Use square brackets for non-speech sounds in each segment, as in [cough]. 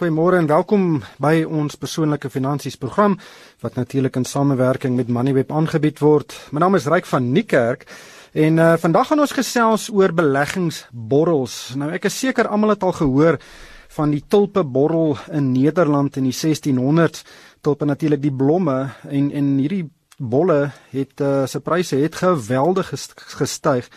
Goeiemôre en welkom by ons persoonlike finansies program wat natuurlik in samewerking met Moneyweb aangebied word. My naam is Ryk van Niekerk en uh, vandag gaan ons gesels oor beleggingsborrels. Nou ek is seker almal het al gehoor van die tulpeborrel in Nederland in die 1600s. Tulpe natuurlik die blomme en en hierdie bolle het uh, se pryse het geweldig gestyg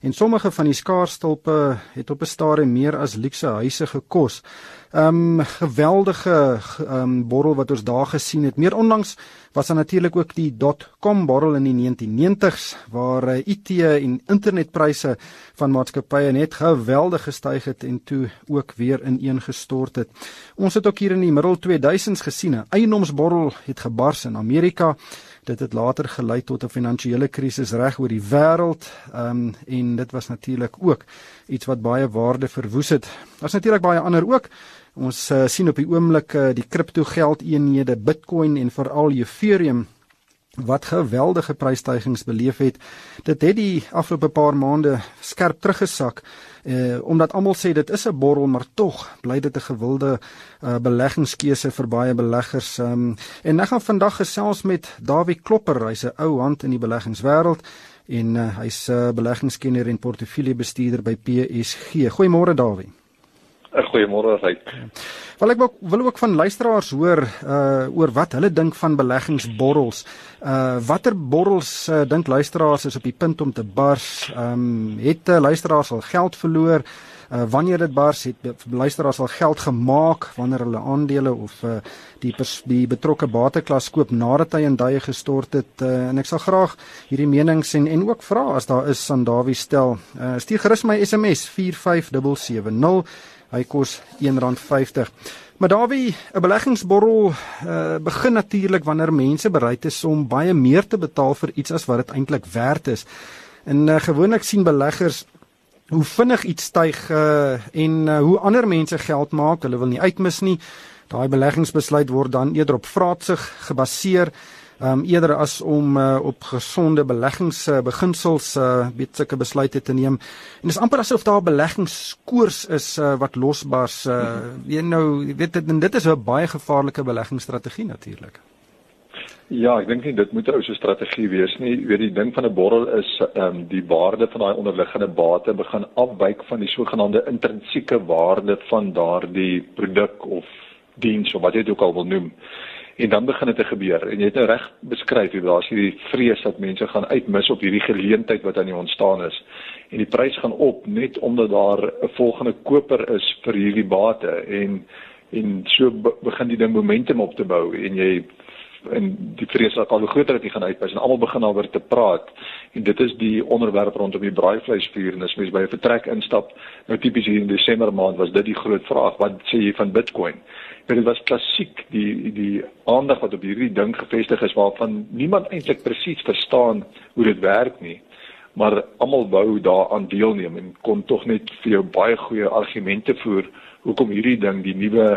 en sommige van die skaarsstulpe het op 'n stadium meer as luukse huise gekos. Um geweldige um borrel wat ons daar gesien het. Meer onlangs was daar natuurlik ook die .com borrel in die 1990s waar uh, IT en internetpryse van maatskappye net geweldig gestyg het en toe ook weer ineengestort het. Ons het ook hier in die middel 2000s gesien 'n eiendomsborrel het gebars in Amerika. Dit het later gelei tot 'n finansiële krisis reg oor die wêreld. Ehm um, en dit was natuurlik ook iets wat baie waarde verwoes het. Daar's natuurlik baie ander ook. Ons uh, sien op die oomblik uh, die kriptogeldeenhede Bitcoin en veral Ethereum wat geweldige prysstygings beleef het. Dit het die afgelope paar maande skerp teruggesak uh omdat almal sê dit is 'n borrel, maar tog bly dit 'n gewilde uh beleggingskeuse vir baie beleggers. Um en ek gaan vandag gesels met Dawie Klopper, hy's 'n ou hand in die beleggingswêreld en uh, hy's 'n uh, beleggingskenner en portefeuljebestuurder by PSG. Goeiemôre Dawie. 'n Goeiemôre Ryk. Wel ek wil ook van luisteraars hoor uh oor wat hulle dink van beleggingsborrels. Uh watter borrels uh, dink luisteraars is op die punt om te bars? Ehm um, het uh, luisteraars al geld verloor? Uh wanneer dit bars, het luisteraars al geld gemaak wanneer hulle aandele of uh die die betrokke bateklas koop nadat hy in duie gestort het uh, en ek sal graag hierdie menings en en ook vra as daar is aan Dawie stel. Uh stuur gerus my SMS 45770 Hy kos R1.50. Maar Dawie, 'n beleggingsborrel uh, begin natuurlik wanneer mense bereid is om baie meer te betaal vir iets as wat dit eintlik werd is. En uh, gewoonlik sien beleggers hoe vinnig iets styg uh, en uh, hoe ander mense geld maak, hulle wil nie uitmis nie. Daai beleggingsbesluit word dan eerder op vraatsig gebaseer um, eerder as om uh, op gesonde beleggingsbeginsels uh, uh, weet sulke besluite te neem. En dis amper asof daar 'n beleggingskoers is uh, wat losbars. Uh, jy nou weet dit en dit is 'n baie gevaarlike beleggingsstrategie natuurlik. Ja, ek dink nie dit moet 'n ou se strategie wees nie. Jy weet die ding van 'n borrel is ehm um, die waarde van daai onderliggende bate begin afwyk van die sogenaamde intrinsieke waarde van daardie produk of diens of wat jy dit ook al wil noem en dan begin dit te gebeur. En jy het nou reg beskryf hoe daar's hierdie vrees dat mense gaan uitmis op hierdie geleentheid wat aan die ontstaan is. En die prys gaan op net omdat daar 'n volgende koper is vir hierdie bate. En en so begin die ding momentum op te bou. En jy en die vrees dat al groter dat jy gaan uitpis en almal begin alweer te praat. En dit is die onderwerp rondom die braaivleisvuur. En as mens by 'n vertrek instap nou tipies hier in Desember maand was dit die groot vraag wat sê jy van Bitcoin dit was klassiek die die aandag wat op hierdie ding gefestig is waarvan niemand eintlik presies verstaan hoe dit werk nie maar almal wou daaraan deelneem en kon tog net vir jou baie goeie argumente voer hoekom hierdie ding die nuwe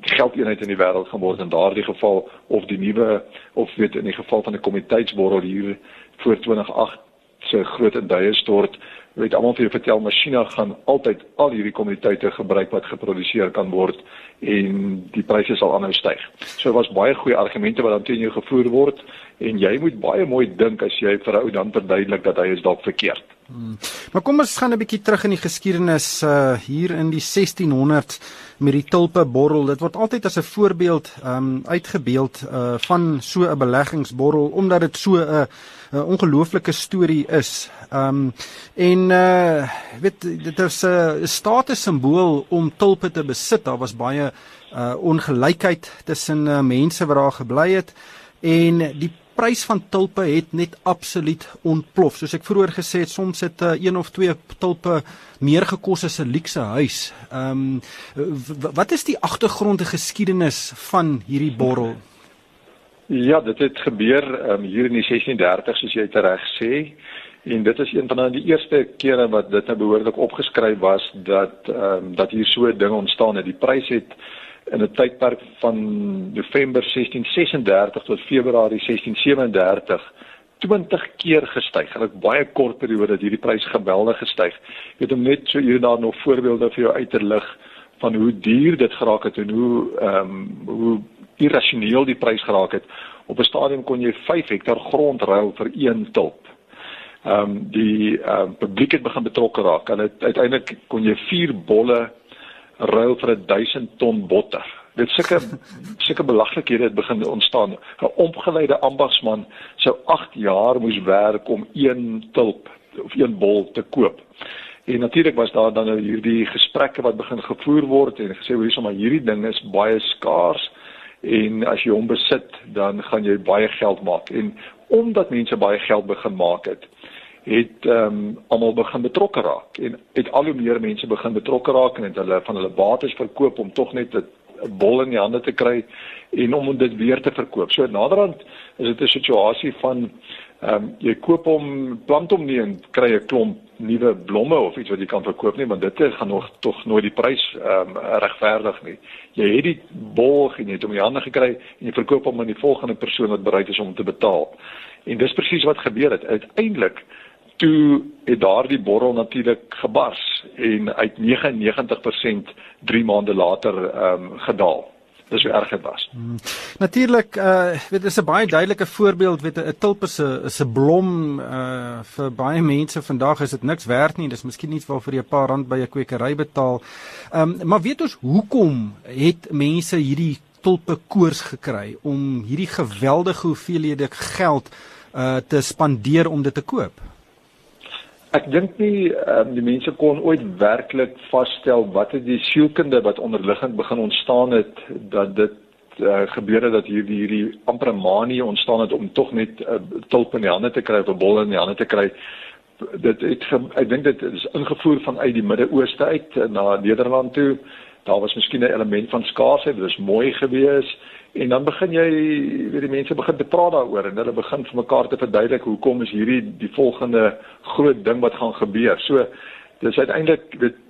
geldeenheid in die wêreld gaan word in daardie geval of die nuwe of weet in die geval van 'n komiteitsborrel hier voor 2008 se groot induie stort weet almal vir jou vertel masjiene gaan altyd al hierdie kommoditeite gebruik wat geproduseer kan word en die pryse sal aanhou styg. So was baie goeie argumente wat dan teen jou gevoer word en jy moet baie mooi dink as jy vir 'n ou dan verduidelik dat hy is dalk verkeerd. Hmm. Maar kom ons gaan 'n bietjie terug in die geskiedenis uh hier in die 1600s met die tulpe borrel. Dit word altyd as 'n voorbeeld um uitgebeeld uh van so 'n beleggingsborrel omdat dit so 'n ongelooflike storie is. Um en uh weet dit is 'n status simbool om tulpe te besit. Daar was baie uh ongelykheid tussen uh, mense wat daar gebly het en die prys van tulpe het net absoluut ontplof. Soos ek vroeër gesê het, soms het uh, een of twee tulpe meer gekos as 'n luukse huis. Ehm um, wat is die agtergrond en geskiedenis van hierdie borrel? Ja, dit het gebeur um, hier in die 1630 soos jy reg sê. En dit is een van die eerste kere wat dit nou behoorlik opgeskryf was dat ehm um, dat hier so 'n ding ontstaan het. Die prys het in 'n tydperk van November 1636 tot Februarie 1637 20 keer gestyg. In 'n baie kort periode het hierdie prys geweldig gestyg. Ek weet om net so hier daar nog voorbeelde vir jou uit te lig van hoe duur dit geraak het en hoe ehm um, hoe irrasioneel die prys geraak het. Op 'n stadium kon jy 5 hektar grond ruil vir een tulp. Ehm um, die ehm um, publiek het begin betrokke raak. Hulle uiteindelik kon jy 4 bolle ruil vir 1000 ton botter. Dit sulke [laughs] sulke belaglikhede het begin ontstaan. 'n Opgeleide ambagsman sou 8 jaar moes werk om een tulp of een bol te koop. En natuurlik was daar dan nou hierdie gesprekke wat begin gevoer word en gesê hoe sommer hierdie ding is baie skaars en as jy hom besit dan gaan jy baie geld maak en omdat mense baie geld begin maak het het ehm um, almal begin betrokke raak en het al hoe meer mense begin betrokke raak en het hulle van hulle bates verkoop om tog net 'n bol in die hande te kry en om dit weer te verkoop. So naderhand is dit 'n situasie van ehm um, jy koop hom, plant hom nie en kry 'n klomp nuwe blomme of iets wat jy kan verkoop nie, want dit gaan nog tog nooit die prys ehm um, regverdig nie. Jy het die bol en jy het hom in die hande gekry en jy verkoop hom aan die volgende persoon wat bereid is om te betaal. En dis presies wat gebeur het. Uiteindelik toe het daardie borrel natuurlik gebars en uit 99% 3 maande later ehm um, gedaal. Dis hoe erg dit was. Hmm. Natuurlik, uh weet dis 'n baie duidelike voorbeeld, weet 'n tulp is 'n is 'n blom uh vir baie mense vandag is dit niks werd nie. Dis miskien iets waarvoor jy 'n paar rand by 'n kwekery betaal. Ehm um, maar weet ons hoekom het mense hierdie tulpe koers gekry om hierdie geweldige hoeveelhede geld uh te spandeer om dit te koop? Ek dink nie um, die mense kon ooit werklik vasstel wat het die sielkunde wat onderliggend begin ontstaan het dat dit uh, gebeur het dat hierdie hierdie amper manie ontstaan het om tog net 'n uh, tulp in die hande te kry of 'n bol in die hande te kry. Dit het ek dink dit is ingevoer vanuit die Midde-Ooste uit na Nederland toe. Daar was miskien 'n element van skaarsheid, dit was mooi geweest En dan begin jy weet die mense begin te praat daaroor en hulle begin vir mekaar te verduidelik hoekom is hierdie die volgende groot ding wat gaan gebeur. So dis uiteindelik weet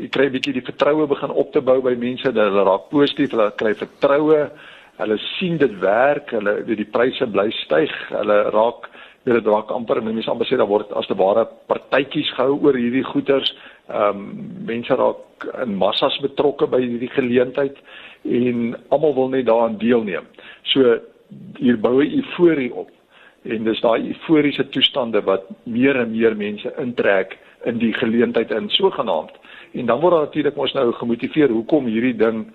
jy kry 'n bietjie die vertroue begin op te bou by mense dat hulle raak positief, hulle kry vertroue, hulle sien dit werk, hulle weet die pryse bly styg, hulle raak weet dit raak amper mense amper sê daar word as te ware partytjies gehou oor hierdie goeders. Ehm um, mense raak in massas betrokke by hierdie geleentheid en almal wil net daaraan deelneem. So hier bou 'n euforie op en dis daai euforiese toestande wat meer en meer mense intrek in die geleentheid in sogenaamd. En dan word daar natuurlik mos nou gemotiveer hoekom hierdie ding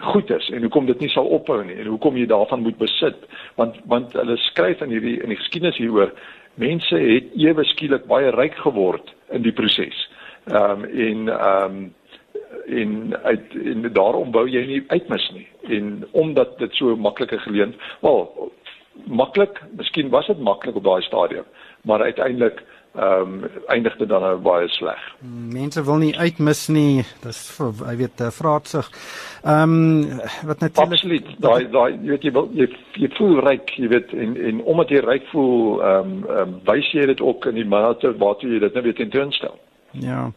goed is en hoekom dit nie sal ophou nie en hoekom jy daarvan moet besit want want hulle skryf in hierdie in die geskiedenis hieroor mense het ewe skielik baie ryk geword in die proses. Ehm um, en ehm um, en uit en daarom wou jy nie uitmis nie en omdat dit so maklike geleent wel maklik miskien was dit maklik op daai stadium maar uiteindelik ehm um, eindig dit dan nou baie sleg. Mense wil nie uitmis nie. Dis jy weet eh, vraatsig. Ehm um, wat natuurlik Absoluut. Daai daai jy weet jy wil jy, jy voel ryk, jy weet en en omdat jy ryk voel ehm um, um, wys jy dit ook in die mate waartoe jy dit nou weet tentoonstel. Ja.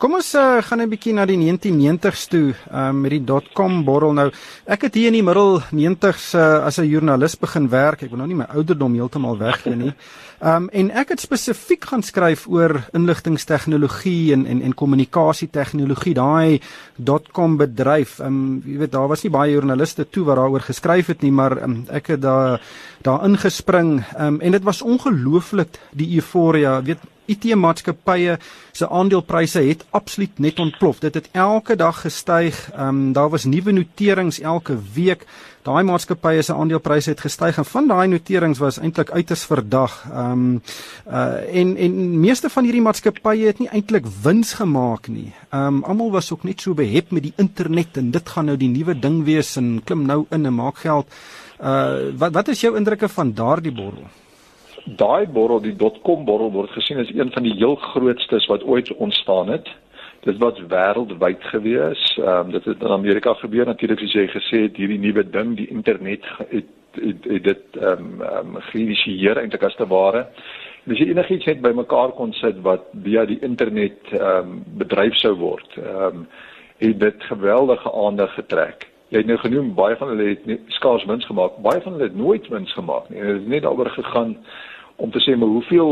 Kom ons uh, gaan 'n bietjie na die 1990s toe um, met die dotcom borrel nou. Ek het hier in die middel 90s uh, as 'n joernalis begin werk. Ek wil nou nie my ouderdom heeltemal weggee nie. Um [laughs] en ek het spesifiek gaan skryf oor inligtingstegnologie en en en kommunikasietegnologie, daai dotcom bedryf. Um jy weet daar was nie baie joernaliste toe wat daaroor geskryf het nie, maar um, ek het daar daar ingespring um, en dit was ongelooflik die euforia. Weet IT-maatskappye se aandelepryse het absoluut net ontplof. Dit het elke dag gestyg. Ehm um, daar was nuwe noterings elke week. Daai maatskappye se aandelepryse het gestyg en van daai noterings was eintlik uiters verdag. Ehm um, uh en en meeste van hierdie maatskappye het nie eintlik wins gemaak nie. Ehm um, almal was ook net so behep met die internet en dit gaan nou die nuwe ding wees en klim nou in en maak geld. Uh wat wat is jou indrukke van daardie borrel? Daai borrel, die dotcom borrel word gesien as een van die heel grootstes wat ooit ontstaan het. Dit was wêreldwyd gewees. Ehm um, dit het in Amerika gebeur natuurlik soos jy gesê het, hierdie nuwe ding, die internet het het, het dit ehm um, um, geïnisieer eintlik as te ware. Dis enigiets net bymekaar kon sit wat via die internet ehm um, bedryf sou word. Ehm um, het dit geweldige aandag getrek. Jy het nou genoem baie van hulle het skaars wins gemaak. Baie van hulle het nooit wins gemaak nie. Dit het net daaroor gegaan om te sê maar hoeveel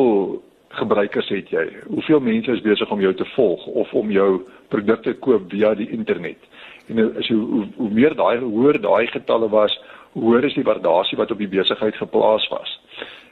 gebruikers het jy? Hoeveel mense is besig om jou te volg of om jou produkte koop via die internet? En as jy hoe, hoe meer daai hoër daai getalle was, hoe hoër is die waardasie wat op die besigheid geplaas was.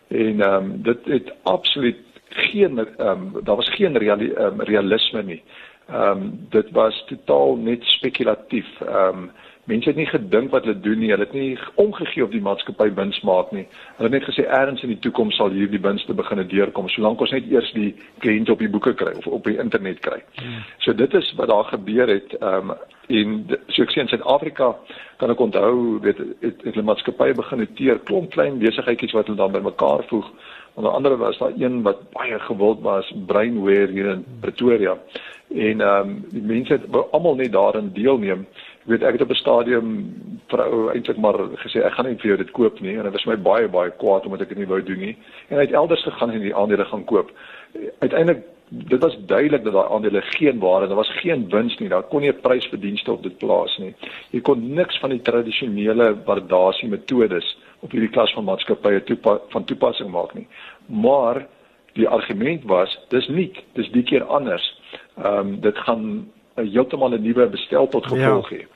En ehm um, dit het absoluut geen ehm um, daar was geen reali, um, realisme nie. Ehm um, dit was totaal net spekulatief. Ehm um, mense het nie gedink wat hulle doen nie. Hulle het nie omgegee op die maatskappy wins maak nie. Hulle het net gesê eers in die toekoms sal hierdie winste begine deurkom solank ons net eers die kliënte op die boeke kry of op die internet kry. Hmm. So dit is wat daar gebeur het. Ehm um, in so ek sê in Suid-Afrika kan ek onthou weet het, het hulle maatskappye begin noteer klomp klein besigheidjies wat hulle dan bymekaar voeg. Onder andere was daar een wat baie gewild was, Brainware hier in Pretoria. En ehm um, die mense het almal net daarin deelneem weet ek het op 'n stadium vrou eintlik maar gesê ek gaan nie vir jou dit koop nie en dit was my baie baie kwaad omdat ek dit nie wou doen nie en hy het elders gegaan en die aandele gaan koop. Uiteindelik dit was duidelik dat daai aandele geen waarde, daar was geen wins nie. Daar kon nie 'n prysverdienste op dit plaas nie. Jy kon niks van die tradisionele waardasie metodes op hierdie klas van maatskappye toepa van toepassing maak nie. Maar die argument was dis nie, dis die keer anders. Ehm um, dit gaan heeltemal 'n nuwe bestel tot gevolg ja. hê.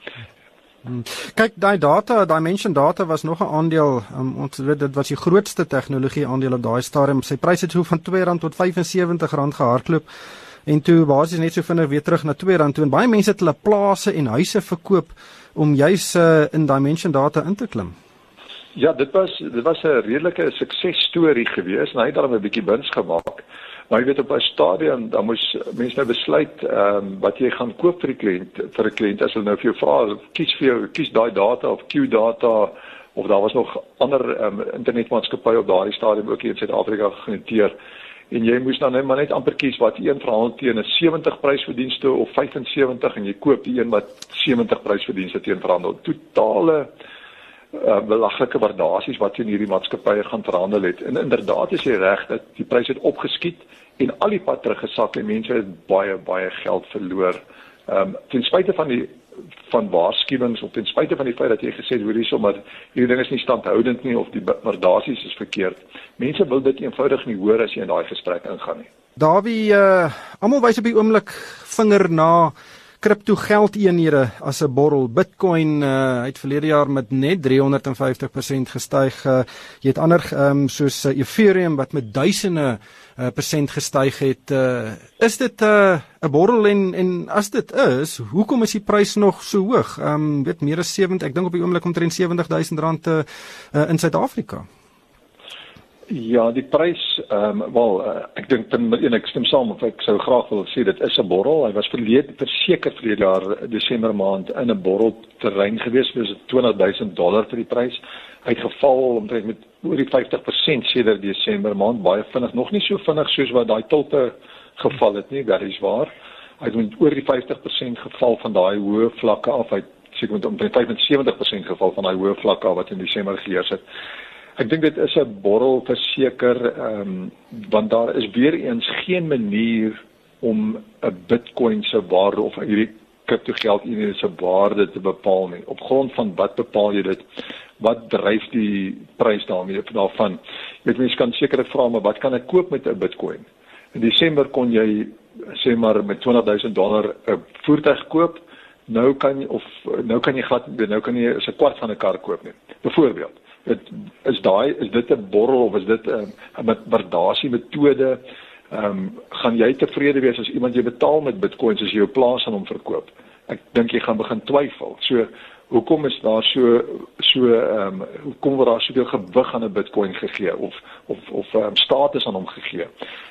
Hmm. Kyk, daai data, daai mention data was nog 'n aandeel. Um, ons weet dit was die grootste tegnologie aandeel op daai stadium. Sy pryse het so van R2 tot R75 gehardloop en toe basies net so vinnig weer terug na R2 toe en baie mense het hulle plase en huise verkoop om juis uh, in daai mention data in te klim. Ja, dit was dit was 'n redelike suksesstorie geweest en hy het dan 'n bietjie wins gemaak. Maar jy weet op 'n stadium dan moes mense nou besluit ehm um, wat jy gaan koop vir die kliënt vir 'n kliënt. As hulle nou vir jou vra kies vir jou kies daai data of Q data of daar was nog ander ehm um, internetmaatskappye op daardie stadium ook hier in Suid-Afrika genoteer en jy moes dan net maar net amper kies wat een verhandel teen 'n 70 prysverdienste of 75 en jy koop die een wat 70 prysverdienste teen verhandel. Totale belaglike waardasies wat in hierdie maatskappye gaan verhandel het. En inderdaad is jy reg dat die pryse het opgeskiet en al die pad teruggesak en mense het baie baie geld verloor. Ehm um, ten spyte van die van waarskuwings of ten spyte van die feit dat jy gesê het hoorie sommer hierdie ding is nie standhoudend nie of die waardasies is verkeerd. Mense wil dit eenvoudig nie hoor as jy in daai gesprek ingaan nie. Dawie, uh, almal wys op die oomblik vinger na kripto geldeenhede as 'n borrel. Bitcoin uh, het verlede jaar met net 350% gestyg. Uh, jy het ander um, soos uh, Ethereum wat met duisende uh, persent gestyg het. Uh, is dit 'n uh, borrel en en as dit is, hoekom is die prys nog so hoog? Ehm um, weet meer as 70, ek dink op die oomblik omtrent 70000 rand uh, in Suid-Afrika. Ja, die prys ehm um, wel uh, ek dink ten een ek stem saam of ek sou graag wil sê dit is 'n borrel. Hy was verlede verseker vir die jaar Desember maand in 'n borrel terrein gewees, dis 20000 dollar vir die prys. Hy het geval omtrent met oor die 50% sedert Desember maand, baie vinnig, nog nie so vinnig soos wat daai tilte geval het nie, dit is waar. Hy het met oor die 50% geval van daai hoë vlakke af. Hy seker met omtrent 75% geval van daai hoë vlakke wat in Desember geheers het. Ek dink dit is 'n borrel verseker ehm um, want daar is weer eens geen manier om 'n Bitcoin se waarde of hierdie kriptogeld eenhede se waarde te bepaal nie. Op grond van wat bepaal jy dit? Wat dryf die prys daarmee daarvan? Jy weet mense kan seker vra maar wat kan ek koop met 'n Bitcoin? In Desember kon jy sê maar met 20000 dollar 'n voertuig koop. Nou kan jy of nou kan jy glad nou kan jy 'n kwart van 'n kar koop nie. Byvoorbeeld dit is daai is dit 'n borrel of is dit 'n 'n waardasie metode ehm um, gaan jy tevrede wees as iemand jy betaal met bitcoins as jy jou plaas aan hom verkoop? Ek dink jy gaan begin twyfel. So hoekom is daar so so ehm um, hoekom word daar soveel gewig aan 'n bitcoin gegee of of of um, status aan hom gegee?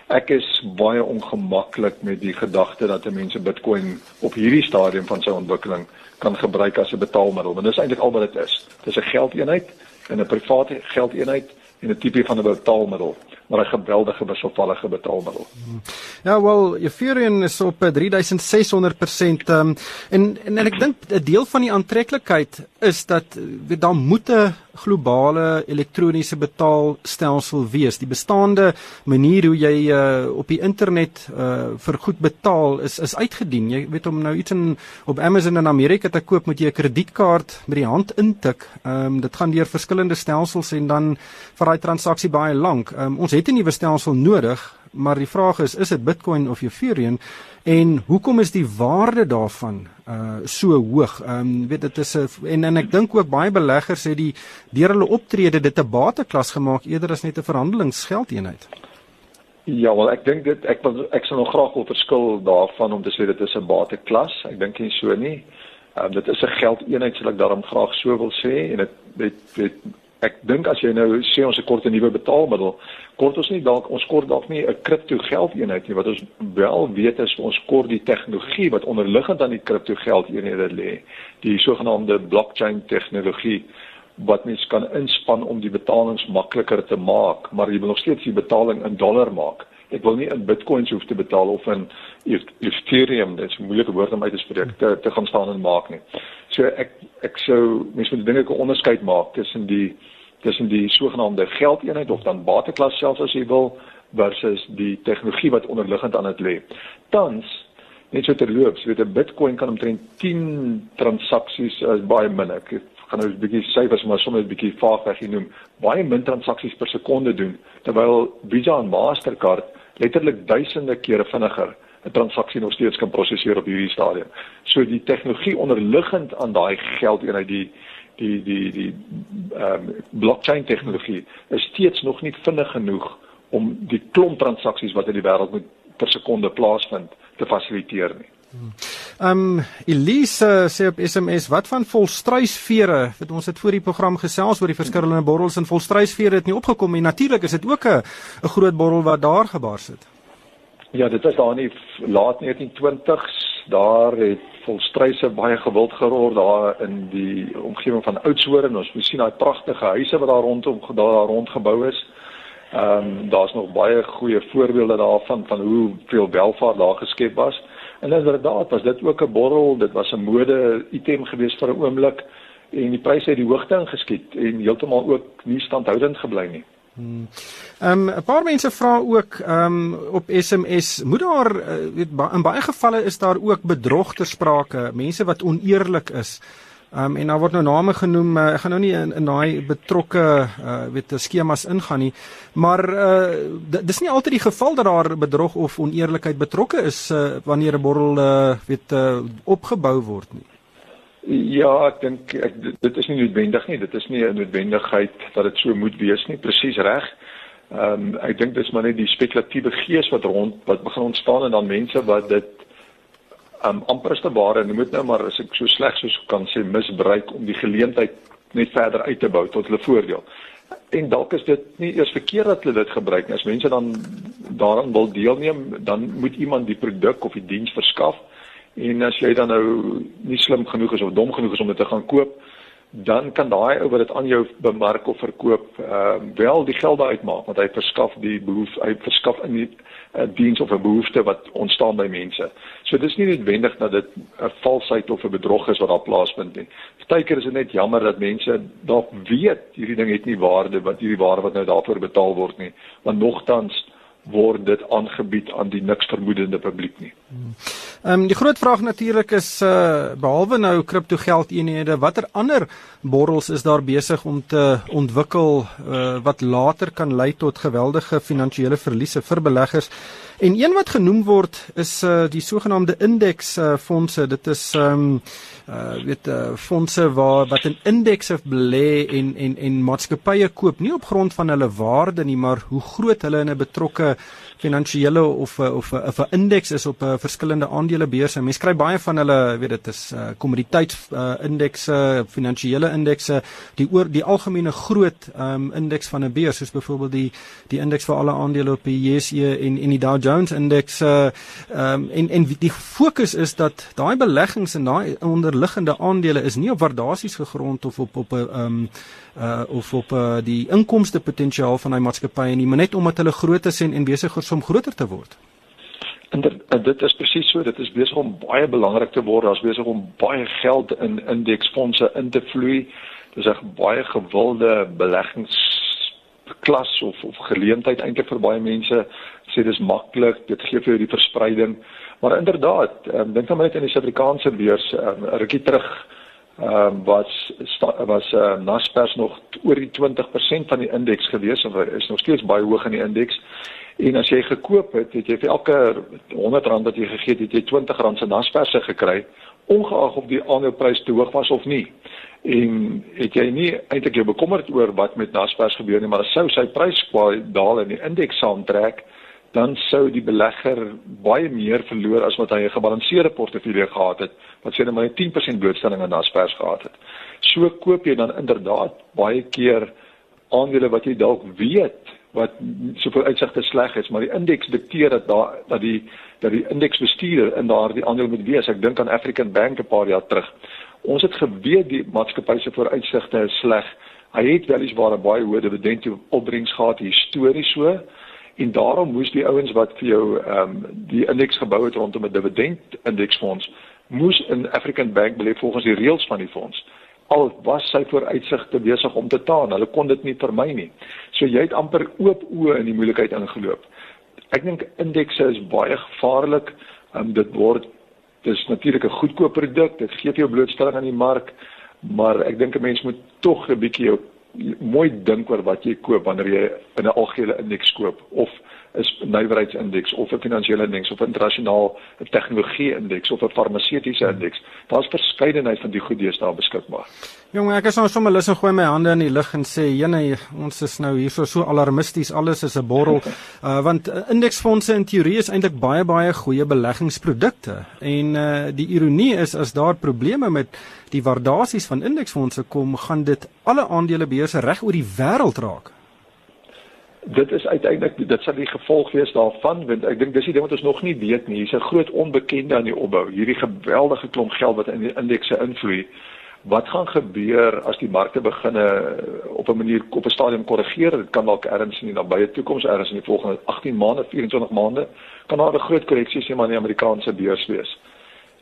Ek is baie ongemaklik met die gedagte dat mense bitcoin op hierdie stadium van sy ontwikkeling kan gebruik as 'n betaalmiddel want dis eintlik al wat dit is. Dis 'n geldeenheid in 'n private geldeenheid en 'n tipe van 'n betaalmiddel maar 'n geweldige wisselvallige betaalmiddel. Ja, wel, Ethereum is op 3600% um, en, en en ek dink 'n deel van die aantreklikheid is dat weet daar moet 'n globale elektroniese betaalstelsel wees. Die bestaande manier hoe jy uh, op die internet uh, vir goed betaal is is uitgedien. Jy weet om nou iets in op Amazon in Amerika te koop, moet jy 'n kredietkaart met die hand intik. Ehm um, dit gaan deur verskillende stelsels en dan vir daai transaksie baie lank. Um, ons het 'n nuwe stelsel nodig maar die vraag is, is dit Bitcoin of Ethereum en hoekom is die waarde daarvan uh so hoog? Ehm um, weet dit is 'n en en ek dink ook baie beleggers het die deur hulle optrede dit 'n bateklas gemaak eerder as net 'n verhandelingsgeldeenheid. Ja, wel ek dink dit ek wil ek sal nog graag wil verskil daarvan om te sê dit is 'n bateklas. Ek dink nie so nie. Ehm um, dit is 'n geldeenheid sal ek daarom graag so wil sê en dit dit dit ek dink as jy nou sê ons kort 'n nuwe betaalmiddel, kort ons nie dalk ons kort dalk nie 'n kripto geldeenheid nie. Wat ons wel weet is ons kort die tegnologie wat onderliggend aan die kripto geldeenhede lê, die sogenaamde blockchain tegnologie wat mens kan inspann om die betalings makliker te maak, maar jy wil nog steeds die betaling in dollar maak. Ek wil nie in bitcoins hoef te betaal of in Ethereum, dit is 'n moeilike woord om uit te spreek, te, te gaan staan en maak nie. So ek ek sou mense moet dinge 'n onderskeid maak tussen die tussen die sogenaamde geldeenheid of dan bateklas selfs as jy wil versus die tegnologie wat onderliggend aan dit lê. Tans net so terloops, weet 'n Bitcoin kan omtrent 10 transaksies as baie min. Ek gaan nou 'n bietjie syfers maar sommer 'n bietjie vaag genoem. Baie min transaksies per sekonde doen terwyl Visa en Mastercard letterlik duisende kere vinniger 'n transaksie nog steeds kan prosesseer op hierdie stadium. So die tegnologie onderliggend aan daai geldeenheid die die die die ehm um, blockchain tegnologie is steeds nog nie vinnig genoeg om die klomp transaksies wat in die wêreld moet per sekonde plaasvind te fasiliteer nie. Ehm um, Elise sê op SMS wat van volstruisvere? Want ons het voor die program gesels oor die verskillende borrels en volstruisvere het nie opgekom nie. Natuurlik is dit ook 'n 'n groot borrel wat daar gebars het. Ja, dit is daar in die laat 1920s. Daar het volstruise baie gewild gerol daar in die omgewing van Oudtshoorn. Ons sien daai pragtige huise wat daar rondom daar rondgebou is. Ehm um, daar's nog baie goeie voorbeelde daarvan van hoe veel welvaart daar geskep was. En inderdaad was dit ook 'n borrel, dit was 'n mode item geweest vir 'n oomblik en die pryse het die hoogte ingeskiet en heeltemal ook nie standhoudend gebly nie. Hmm. Ehm um, 'n paar mense vra ook ehm um, op SMS, moet daar uh, weet in baie gevalle is daar ook bedrog ter sprake, mense wat oneerlik is. Ehm um, en daar word nou name genoem. Uh, ek gaan nou nie in in daai betrokke uh weet skemas ingaan nie. Maar uh dis nie altyd die geval dat daar bedrog of oneerlikheid betrokke is uh wanneer 'n borrel uh weet uh opgebou word nie. Ja, ek dink ek dit is nie noodwendig nie. Dit is nie 'n noodwendigheid dat dit so moet wees nie. Presies reg. Ehm um, ek dink dis maar net die spekulatiewe gees wat rond wat begin ontstaan en dan mense wat dit um, amperste ware en moet nou maar as ek so sleg soos kan sê misbruik om die geleentheid net verder uit te bou tot hulle voordeel. En dalk is dit nie eers verkeerd dat hulle dit gebruik nie. As mense dan daaraan wil deelneem, dan moet iemand die produk of die diens verskaf. En as jy dan nou nie slim genoeg is of dom genoeg is om dit te gaan koop, dan kan daai ou wat dit aan jou bemark of verkoop, ehm uh, wel die geld uitmaak want hy verskaf die behoefte, hy verskaf in die uh, diens of 'n behoefte wat ontstaan by mense. So dis nie noodwendig dat dit 'n valsheid of 'n bedrog is wat daar plaasvind nie. Partykeer is dit net jammer dat mense dalk weet hierdie ding het nie waarde wat hierdie waarde wat nou daarvoor betaal word nie, want nogtans word dit aangebied aan die niks vermoedende publiek nie. Ehm um, die groot vraag natuurlik is uh behalwe nou kriptogeldeenhede, watter ander borrels is daar besig om te ontwikkel uh wat later kan lei tot geweldige finansiële verliese vir beleggers? En een wat genoem word is uh die sogenaamde indeks uh. Dit is ehm um, uh weet uh fondse waar wat in indekse belê en en en maatskappye koop nie op grond van hulle waarde nie, maar hoe groot hulle in 'n betrokke finansiële of of of 'n indeks is op 'n uh, verskillende aandelebeurse. Mense kry baie van hulle, weet dit is uh kommoditeits uh, indekse, finansiële indekse, die oor die algemene groot um indeks van 'n beurs, soos byvoorbeeld die die indeks vir alle aandele op die JSE en en die Dow Jones indeks uh um en en die fokus is dat daai beleggings en daai onderliggende aandele is nie op waardasies gegrond of op op 'n um uh of op uh, die inkomste potensiaal van daai maatskappye nie, maar net omdat hulle groot is en en besig is om groter te word. En dit, dit is presies so, dit is besig om baie belangrik te word, daar's besig om baie geld in indeksfondse in te vloei. Dis 'n baie gewilde beleggingsklas of of geleentheid eintlik vir baie mense. Sê dis maklik, dit gee vir jou die verspreiding. Maar inderdaad, um, dink dan net in die Suid-Afrikaanse beurs, um, rukkie terug ehm um, was was uh, Naspers nog oor die 20% van die indeks gewees of is nog steeds baie hoog in die indeks En as jy gekoop het, het jy vir elke R100 wat jy gegee het, jy R20 se Naspers gekry, ongeag of die aandeleprys te hoog was of nie. En het jy nie eintlik jou bekommerd oor wat met Naspers gebeur nie, maar sou sy prys kwai daal en die indeks saamtrek, dan sou die belegger baie meer verloor as wat hy 'n gebalanseerde portefeulje gehad het wat sê net maar 10% blootstelling aan Naspers gehad het. So koop jy dan inderdaad baie keer aandele wat jy dalk weet wat soveel uitsigte sleg is, maar die indeks dikteer dat daar dat die dat die indeksbestuurder in daardie aandeel moet wees. Ek dink aan African Bank 'n paar jaar terug. Ons het geweet die maatskappy se vooruitsigte is sleg. Hy het weliswaar 'n baie hoë dividend opbrengs gehad histories so en daarom moes die ouens wat vir jou ehm um, die indeks gebou het rondom 'n dividend indeksfonds moes in African Bank belê volgens die reëls van die fonds. Al was sy vooruitsigte besig om te taan hulle kon dit nie vermy nie. So jy het amper oop oë in die moeilikheid ingeloop. Ek dink indekse is baie gevaarlik. Um, dit word dis natuurlik 'n goedkoop produk dit gee vir jou blootstelling aan die mark maar ek dink 'n mens moet tog 'n bietjie mooi dink oor wat jy koop wanneer jy in 'n algehele indeks koop of is nywerheidsindeks of 'n finansiële indeks of 'n internasionaal tegnologie indeks of 'n farmaseutiese indeks. Daar's verskeidenheid van die goedes daar beskikbaar. Jong, ek is nou sommer lus om gooi my hande in die lug en sê, "Jene, ons is nou hierso so alarmisties, alles is 'n borrel." [laughs] uh want uh, indeksfondse in teorie is eintlik baie baie goeie beleggingsprodukte. En uh die ironie is as daar probleme met die waardasies van indeksfondse kom, gaan dit alle aandelebeurse reg oor die wêreld raak dit is uiteindelik dit sal die gevolg wees daarvan want ek dink dis die ding wat ons nog nie weet nie. Hier's 'n groot onbekende aan die opbou. Hierdie geweldige klomp geld wat in die indekse invloei. Wat gaan gebeur as die markte begin op 'n manier op 'n stadium korrigeer? Dit kan dalk erns in die nabye toekoms erns in die volgende 18 maande 24 maande kan daar 'n groot korreksie sien maar in die Amerikaanse beurs wees.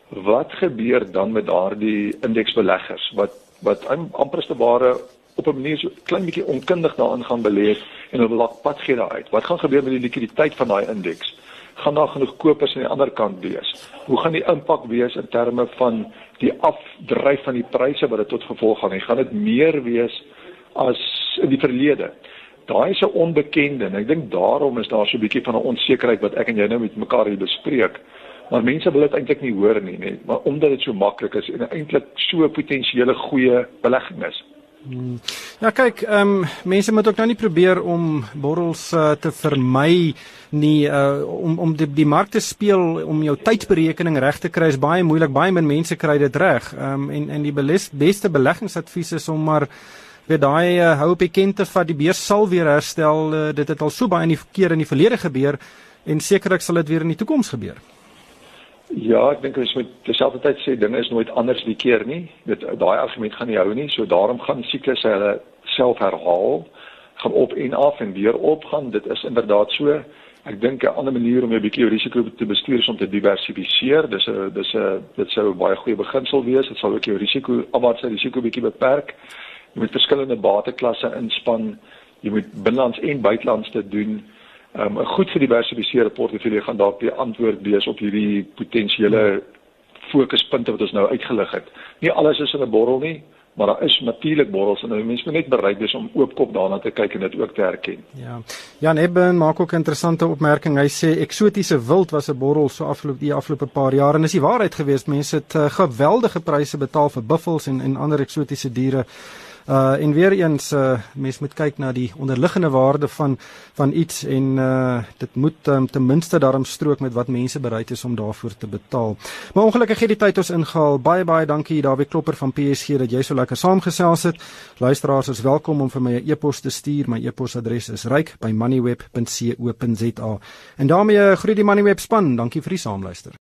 Wat gebeur dan met daardie indeksbeleggers? Wat wat amper te ware op 'n manier so klein bietjie onkundig daarin gaan belê het en hulle laat pad gee daaruit. Wat gaan gebeur met die likwiditeit van daai indeks? Gaan daar genoeg kopers aan die ander kant wees? Hoe gaan die impak wees in terme van die afdryf van die pryse wat dit tot gevolg gaan hê? Gaan dit meer wees as in die verlede? Daai is 'n onbekende en ek dink daarom is daar so 'n bietjie van 'n onsekerheid wat ek en jy nou met mekaar hier bespreek. Maar mense wil dit eintlik nie hoor nie, nee, maar omdat dit so maklik is en eintlik so 'n potensiële goeie belegging is. Ja kyk, ehm um, mense moet ook nou nie probeer om borrels uh, te vermy nie uh, om om die, die mark te speel om jou tydsberekening reg te kry is baie moeilik. Baie min mense kry dit reg. Ehm um, en en die beles, beste beleggingsadvies is om maar weer daai uh, hou op die kente van die beurs sal weer herstel. Uh, dit het al so baie in die keer in die verlede gebeur en sekerlik sal dit weer in die toekoms gebeur. Ja, ek dink ons moet terselfdertyd sê dinge is nooit anders die keer nie. Dit daai argument gaan nie hou nie. So daarom gaan siklusse hulle self herhaal, gaan op en af en weer op gaan. Dit is inderdaad so. Ek dink 'n ander manier om 'n bietjie risiko te bestuur is om te diversifiseer. Dis 'n dis 'n dit sou 'n baie goeie beginsel wees. Dit sal ook jou risiko, afwaartse risiko bietjie beperk. Jy moet verskillende bateklasse inspann. Jy moet binnelands en buitelands te doen. Um, 'n um, goed gediversifiseerde portefeulje gaan dalk die antwoord wees op hierdie potensiële fokuspunte wat ons nou uitgelig het. Nie alles is in 'n borrel nie, maar daar is natuurlik borrels en mense moet net bereid wees om oopkop daarna te kyk en dit ook te herken. Ja. Jan Ebben maak ook 'n interessante opmerking. Hy sê eksotiese wild was 'n borrel so afloop die afgelope paar jaar en is die waarheid geweest. Mense het uh, geweldige pryse betaal vir buffels en en ander eksotiese diere. Uh en weer eens uh mens moet kyk na die onderliggende waarde van van iets en uh dit moet um, ten minste daarom strook met wat mense bereid is om daarvoor te betaal. Maar ongelukkig het die tyd ons ingehaal. Baie baie dankie Dawie Klopper van PSG dat jy so lekker saamgesels het. Luisteraars is welkom om vir my 'n e e-pos te stuur. My e-posadres is ryk@moneyweb.co.za. En daarmee groet die Moneyweb span. Dankie vir die saamluister.